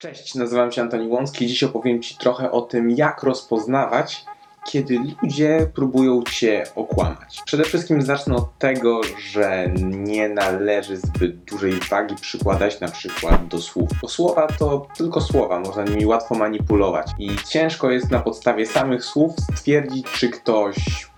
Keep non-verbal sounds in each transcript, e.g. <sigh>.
Cześć, nazywam się Antoni Łącki. Dziś opowiem Ci trochę o tym, jak rozpoznawać, kiedy ludzie próbują Cię okłamać. Przede wszystkim zacznę od tego, że nie należy zbyt dużej wagi przykładać na przykład do słów. Bo słowa to tylko słowa, można nimi łatwo manipulować i ciężko jest na podstawie samych słów stwierdzić, czy ktoś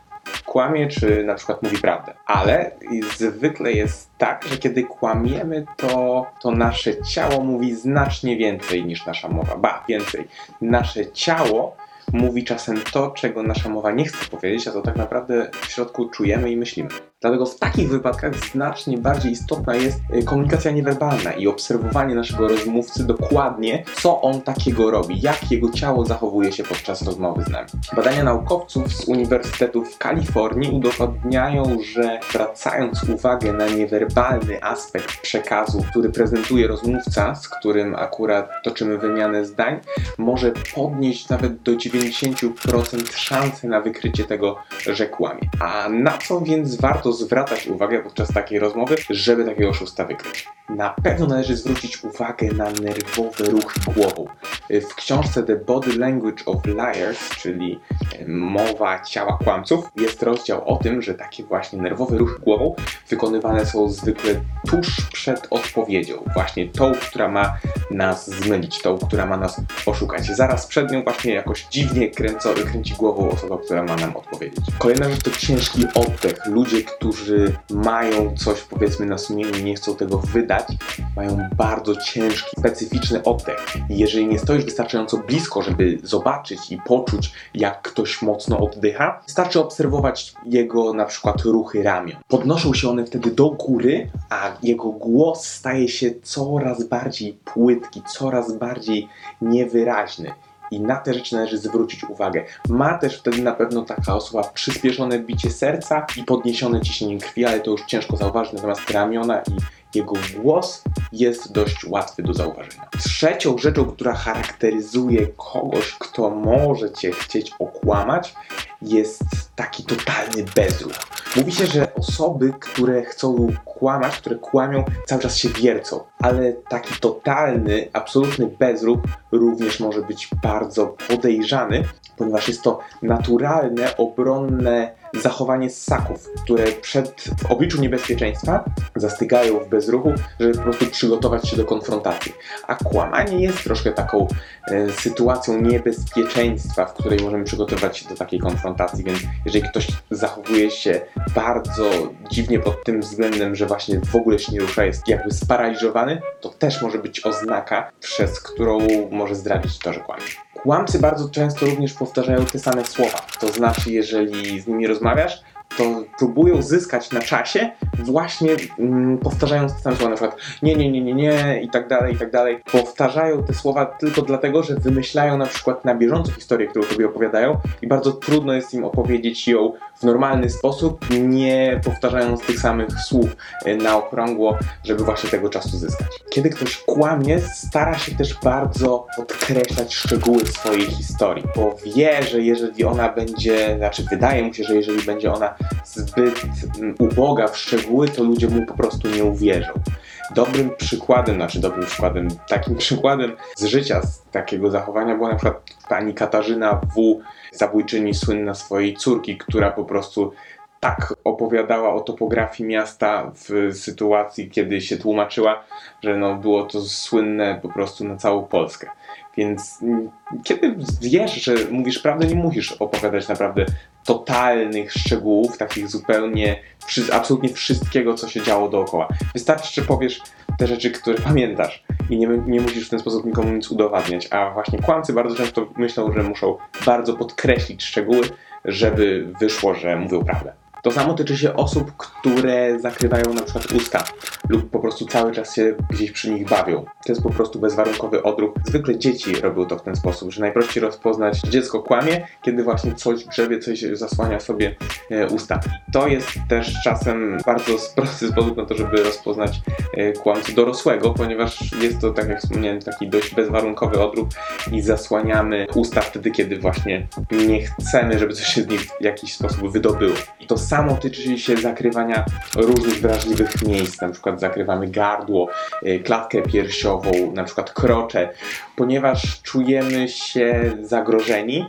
kłamie, czy na przykład mówi prawdę. Ale zwykle jest tak, że kiedy kłamiemy, to, to nasze ciało mówi znacznie więcej niż nasza mowa. Ba, więcej. Nasze ciało mówi czasem to, czego nasza mowa nie chce powiedzieć, a to tak naprawdę w środku czujemy i myślimy. Dlatego w takich wypadkach znacznie bardziej istotna jest y, komunikacja niewerbalna i obserwowanie naszego rozmówcy dokładnie, co on takiego robi, jak jego ciało zachowuje się podczas rozmowy z nami. Badania naukowców z Uniwersytetu w Kalifornii udowodniają, że zwracając uwagę na niewerbalny aspekt przekazu, który prezentuje rozmówca, z którym akurat toczymy wymianę zdań, może podnieść nawet do 90% szansy na wykrycie tego, że kłamie. A na co więc warto zwracać uwagę podczas takiej rozmowy, żeby takiego oszusta wykryć? Na pewno należy zwrócić uwagę na nerwowy ruch głową. W książce The Body Language of Liars, czyli mowa ciała kłamców, jest rozdział o tym, że takie właśnie nerwowe ruchy głową wykonywane są zwykle tuż przed odpowiedzią. Właśnie tą, która ma nas zmylić, tą, która ma nas oszukać. Zaraz przed nią właśnie jakoś dziwnie kręco, kręci głową osoba, która ma nam odpowiedzieć. Kolejna rzecz to ciężki oddech. Ludzie, którzy mają coś powiedzmy na sumieniu nie chcą tego wydać, mają bardzo ciężki, specyficzny oddech. I jeżeli nie stoisz wystarczająco blisko, żeby zobaczyć i poczuć, jak ktoś mocno oddycha, wystarczy obserwować jego na przykład ruchy ramion. Podnoszą się one wtedy do góry, a jego głos staje się coraz bardziej płytki, coraz bardziej niewyraźny. I na te rzeczy należy zwrócić uwagę. Ma też wtedy na pewno taka osoba przyspieszone bicie serca i podniesione ciśnienie krwi, ale to już ciężko zauważyć, natomiast ramiona i jego głos jest dość łatwy do zauważenia. Trzecią rzeczą, która charakteryzuje kogoś, kto może cię chcieć okłamać, jest taki totalny bezruch. Mówi się, że osoby, które chcą kłamać, które kłamią, cały czas się wiercą, ale taki totalny, absolutny bezruch również może być bardzo podejrzany, ponieważ jest to naturalne, obronne zachowanie ssaków, które przed w obliczu niebezpieczeństwa zastygają w bezruchu, żeby po prostu przygotować się do konfrontacji. A kłamanie jest troszkę taką e, sytuacją niebezpieczeństwa, w której możemy przygotować się do takiej konfrontacji, więc jeżeli ktoś zachowuje się bardzo dziwnie pod tym względem, że właśnie w ogóle się nie rusza, jest jakby sparaliżowany, to też może być oznaka, przez którą może zdradzić to, że kłamie. Kłamcy bardzo często również powtarzają te same słowa. To znaczy, jeżeli z nimi rozmawiasz, to próbują zyskać na czasie, właśnie mm, powtarzając te same słowa, na przykład nie, nie, nie, nie, nie i tak dalej, i tak dalej. Powtarzają te słowa tylko dlatego, że wymyślają na przykład na bieżąco historię, którą sobie opowiadają i bardzo trudno jest im opowiedzieć ją w normalny sposób, nie powtarzając tych samych słów e, na okrągło, żeby właśnie tego czasu zyskać. Kiedy ktoś kłamie, stara się też bardzo podkreślać szczegóły swojej historii, bo wie, że jeżeli ona będzie, znaczy wydaje mu się, że jeżeli będzie ona zbyt uboga w szczegóły, to ludzie mu po prostu nie uwierzą. Dobrym przykładem, znaczy dobrym przykładem, takim <laughs> przykładem z życia, z takiego zachowania była na przykład pani Katarzyna W., zabójczyni słynna swojej córki, która po prostu tak opowiadała o topografii miasta w sytuacji, kiedy się tłumaczyła, że no było to słynne po prostu na całą Polskę. Więc kiedy wiesz, że mówisz prawdę, nie musisz opowiadać naprawdę totalnych szczegółów, takich zupełnie, absolutnie wszystkiego, co się działo dookoła. Wystarczy, że powiesz te rzeczy, które <laughs> pamiętasz i nie, nie musisz w ten sposób nikomu nic udowadniać. A właśnie kłamcy bardzo często myślą, że muszą bardzo podkreślić szczegóły, żeby wyszło, że mówią prawdę. To samo tyczy się osób, które zakrywają na przykład usta lub po prostu cały czas się gdzieś przy nich bawią. To jest po prostu bezwarunkowy odruch. Zwykle dzieci robią to w ten sposób, że najprościej rozpoznać dziecko kłamie, kiedy właśnie coś grzebie, coś zasłania sobie e, usta. To jest też czasem bardzo <laughs> prosty sposób na to, żeby rozpoznać e, kłamcę dorosłego, ponieważ jest to, tak jak wspomniałem, taki dość bezwarunkowy odruch i zasłaniamy usta wtedy, kiedy właśnie nie chcemy, żeby coś się z nich w jakiś sposób wydobyło. I to samo tyczy się zakrywania różnych wrażliwych miejsc, na przykład zakrywamy gardło, y, klatkę piersiową, na przykład krocze, ponieważ czujemy się zagrożeni,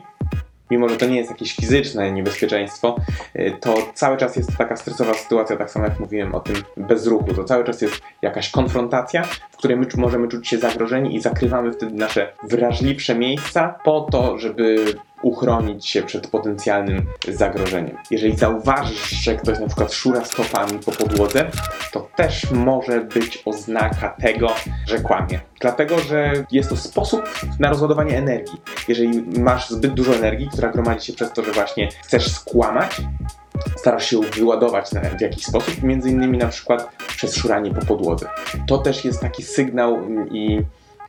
mimo że to nie jest jakieś fizyczne niebezpieczeństwo, y, to cały czas jest taka stresowa sytuacja, tak samo jak mówiłem o tym bezruchu, to cały czas jest jakaś konfrontacja, czu- możemy czuć się zagrożeni i zakrywamy wtedy nasze wrażliwsze miejsca po to, żeby uchronić się przed potencjalnym zagrożeniem. Jeżeli zauważysz, że ktoś na przykład szura stopami po podłodze, to też może być oznaka tego, że kłamie. Dlatego, że jest to sposób na rozładowanie energii. Jeżeli masz zbyt dużo energii, która gromadzi się przez to, że właśnie chcesz skłamać, starasz się wyładować w jakiś sposób, między innymi na przykład przez szuranie po podłodze. To też jest taki sygnał i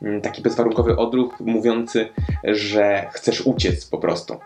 mm, taki bezwarunkowy odruch mówiący, że chcesz uciec po prostu.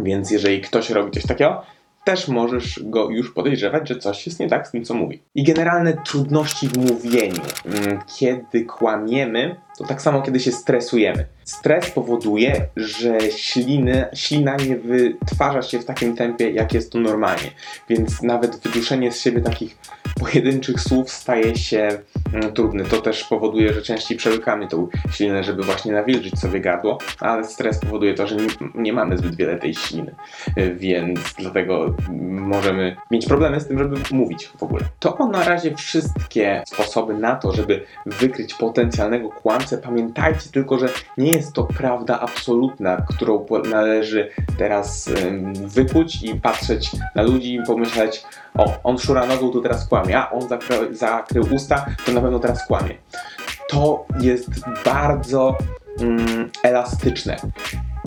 Więc jeżeli ktoś robi coś takiego, też możesz go już podejrzewać, że coś jest nie tak z tym, co mówi. I generalne trudności w mówieniu. Mm, Kiedy kłamiemy, to tak samo kiedy się stresujemy. Stres powoduje, że śliny, ślina nie wytwarza się w takim tempie, jak jest to normalnie. Więc nawet wyduszenie z siebie takich pojedynczych słów staje się mm, trudne. To też powoduje, że częściej przełykamy tą ślinę, żeby właśnie nawilżyć sobie gardło, ale stres powoduje to, że nie, nie mamy zbyt wiele tej śliny, więc dlatego możemy mieć problemy z tym, żeby mówić w ogóle. To na razie wszystkie sposoby na to, żeby wykryć potencjalnego Pamiętajcie tylko, że nie jest to prawda absolutna, którą należy teraz wykuć i patrzeć na ludzi i pomyśleć, o, on szura nogą, to teraz kłamie, a on zakry, zakrył usta, to na pewno teraz kłamie. To jest bardzo mm, elastyczne.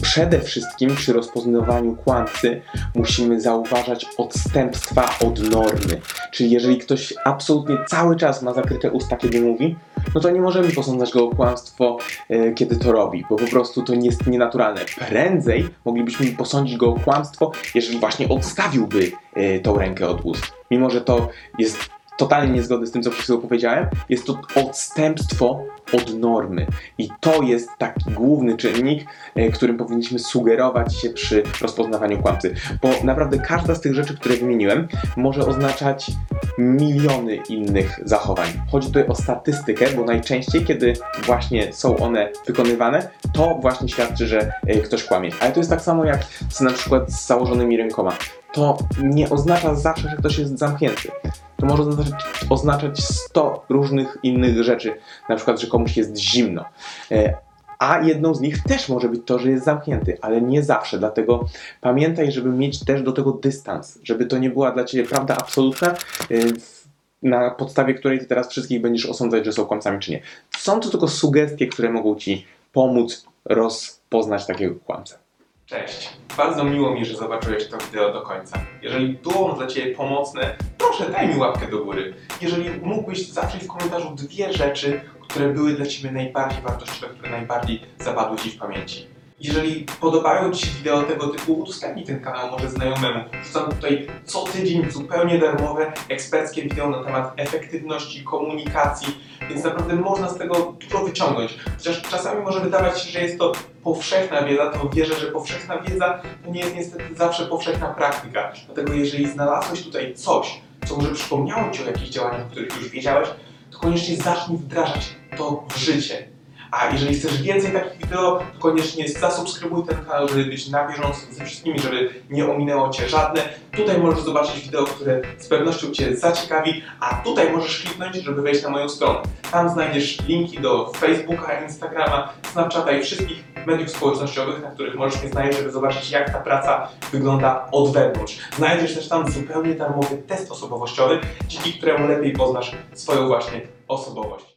Przede wszystkim przy rozpoznawaniu kłamcy musimy zauważać odstępstwa od normy. Czyli jeżeli ktoś absolutnie cały czas ma zakryte usta, kiedy mówi, no to nie możemy posądzać go o kłamstwo, e, kiedy to robi, bo po prostu to nie jest nienaturalne. Prędzej moglibyśmy posądzić go o kłamstwo, jeżeli właśnie odstawiłby e, tą rękę od ust. Mimo, że to jest totalnie niezgodne z tym, co przed chwilą powiedziałem, jest to odstępstwo od normy. I to jest taki główny czynnik, e, którym powinniśmy sugerować się przy rozpoznawaniu kłamcy. Bo naprawdę każda z tych rzeczy, które wymieniłem, może oznaczać miliony innych zachowań. Chodzi tutaj o statystykę, bo najczęściej, kiedy właśnie są one wykonywane, to właśnie świadczy, że e, ktoś kłamie. Ale to jest tak samo jak z na przykład z założonymi rękoma. To nie oznacza zawsze, że ktoś jest zamknięty. To może oznaczać, oznaczać 100 różnych innych rzeczy, na przykład, że komuś jest zimno. E, A jedną z nich też może być to, że jest zamknięty, ale nie zawsze. Dlatego pamiętaj, żeby mieć też do tego dystans, żeby to nie była dla ciebie prawda absolutna, w- na podstawie której ty teraz wszystkich będziesz osądzać, że są kłamcami czy nie. Są to tylko sugestie, które mogą ci pomóc rozpoznać takiego kłamcę. Cześć. Bardzo miło mi, że zobaczyłeś to wideo do końca. Jeżeli było dla Ciebie pomocne, proszę daj mi łapkę do góry. Jeżeli mógłbyś zawsze w komentarzu dwie rzeczy, które były dla Ciebie najbardziej wartościowe, które najbardziej zapadły Ci w pamięci. Jeżeli podobają Ci się wideo tego typu, udostępnij ten kanał może znajomemu. Wrzucam tutaj co tydzień zupełnie darmowe, eksperckie wideo na temat efektywności komunikacji, więc naprawdę można z tego dużo wyciągnąć. Chociaż czasami może wydawać się, że jest to powszechna wiedza, to wierzę, że powszechna wiedza to nie jest niestety zawsze powszechna praktyka. Dlatego jeżeli znalazłeś tutaj coś, co może przypomniało Ci o jakichś działaniach, o których już wiedziałeś, to koniecznie zacznij wdrażać to w życie. A jeżeli chcesz więcej takich wideo, to koniecznie zasubskrybuj ten kanał, żeby być na bieżąco ze wszystkimi, żeby nie ominęło Cię żadne. Tutaj możesz zobaczyć wideo, które z pewnością Cię zaciekawi, a tutaj możesz kliknąć, żeby wejść na moją stronę. Tam znajdziesz linki do Facebooka, Instagrama, Snapchata i wszystkich mediów społecznościowych, na których możesz mnie znaleźć, żeby zobaczyć, jak ta praca wygląda od wewnątrz. Znajdziesz też tam zupełnie darmowy test osobowościowy, dzięki któremu lepiej poznasz swoją właśnie osobowość.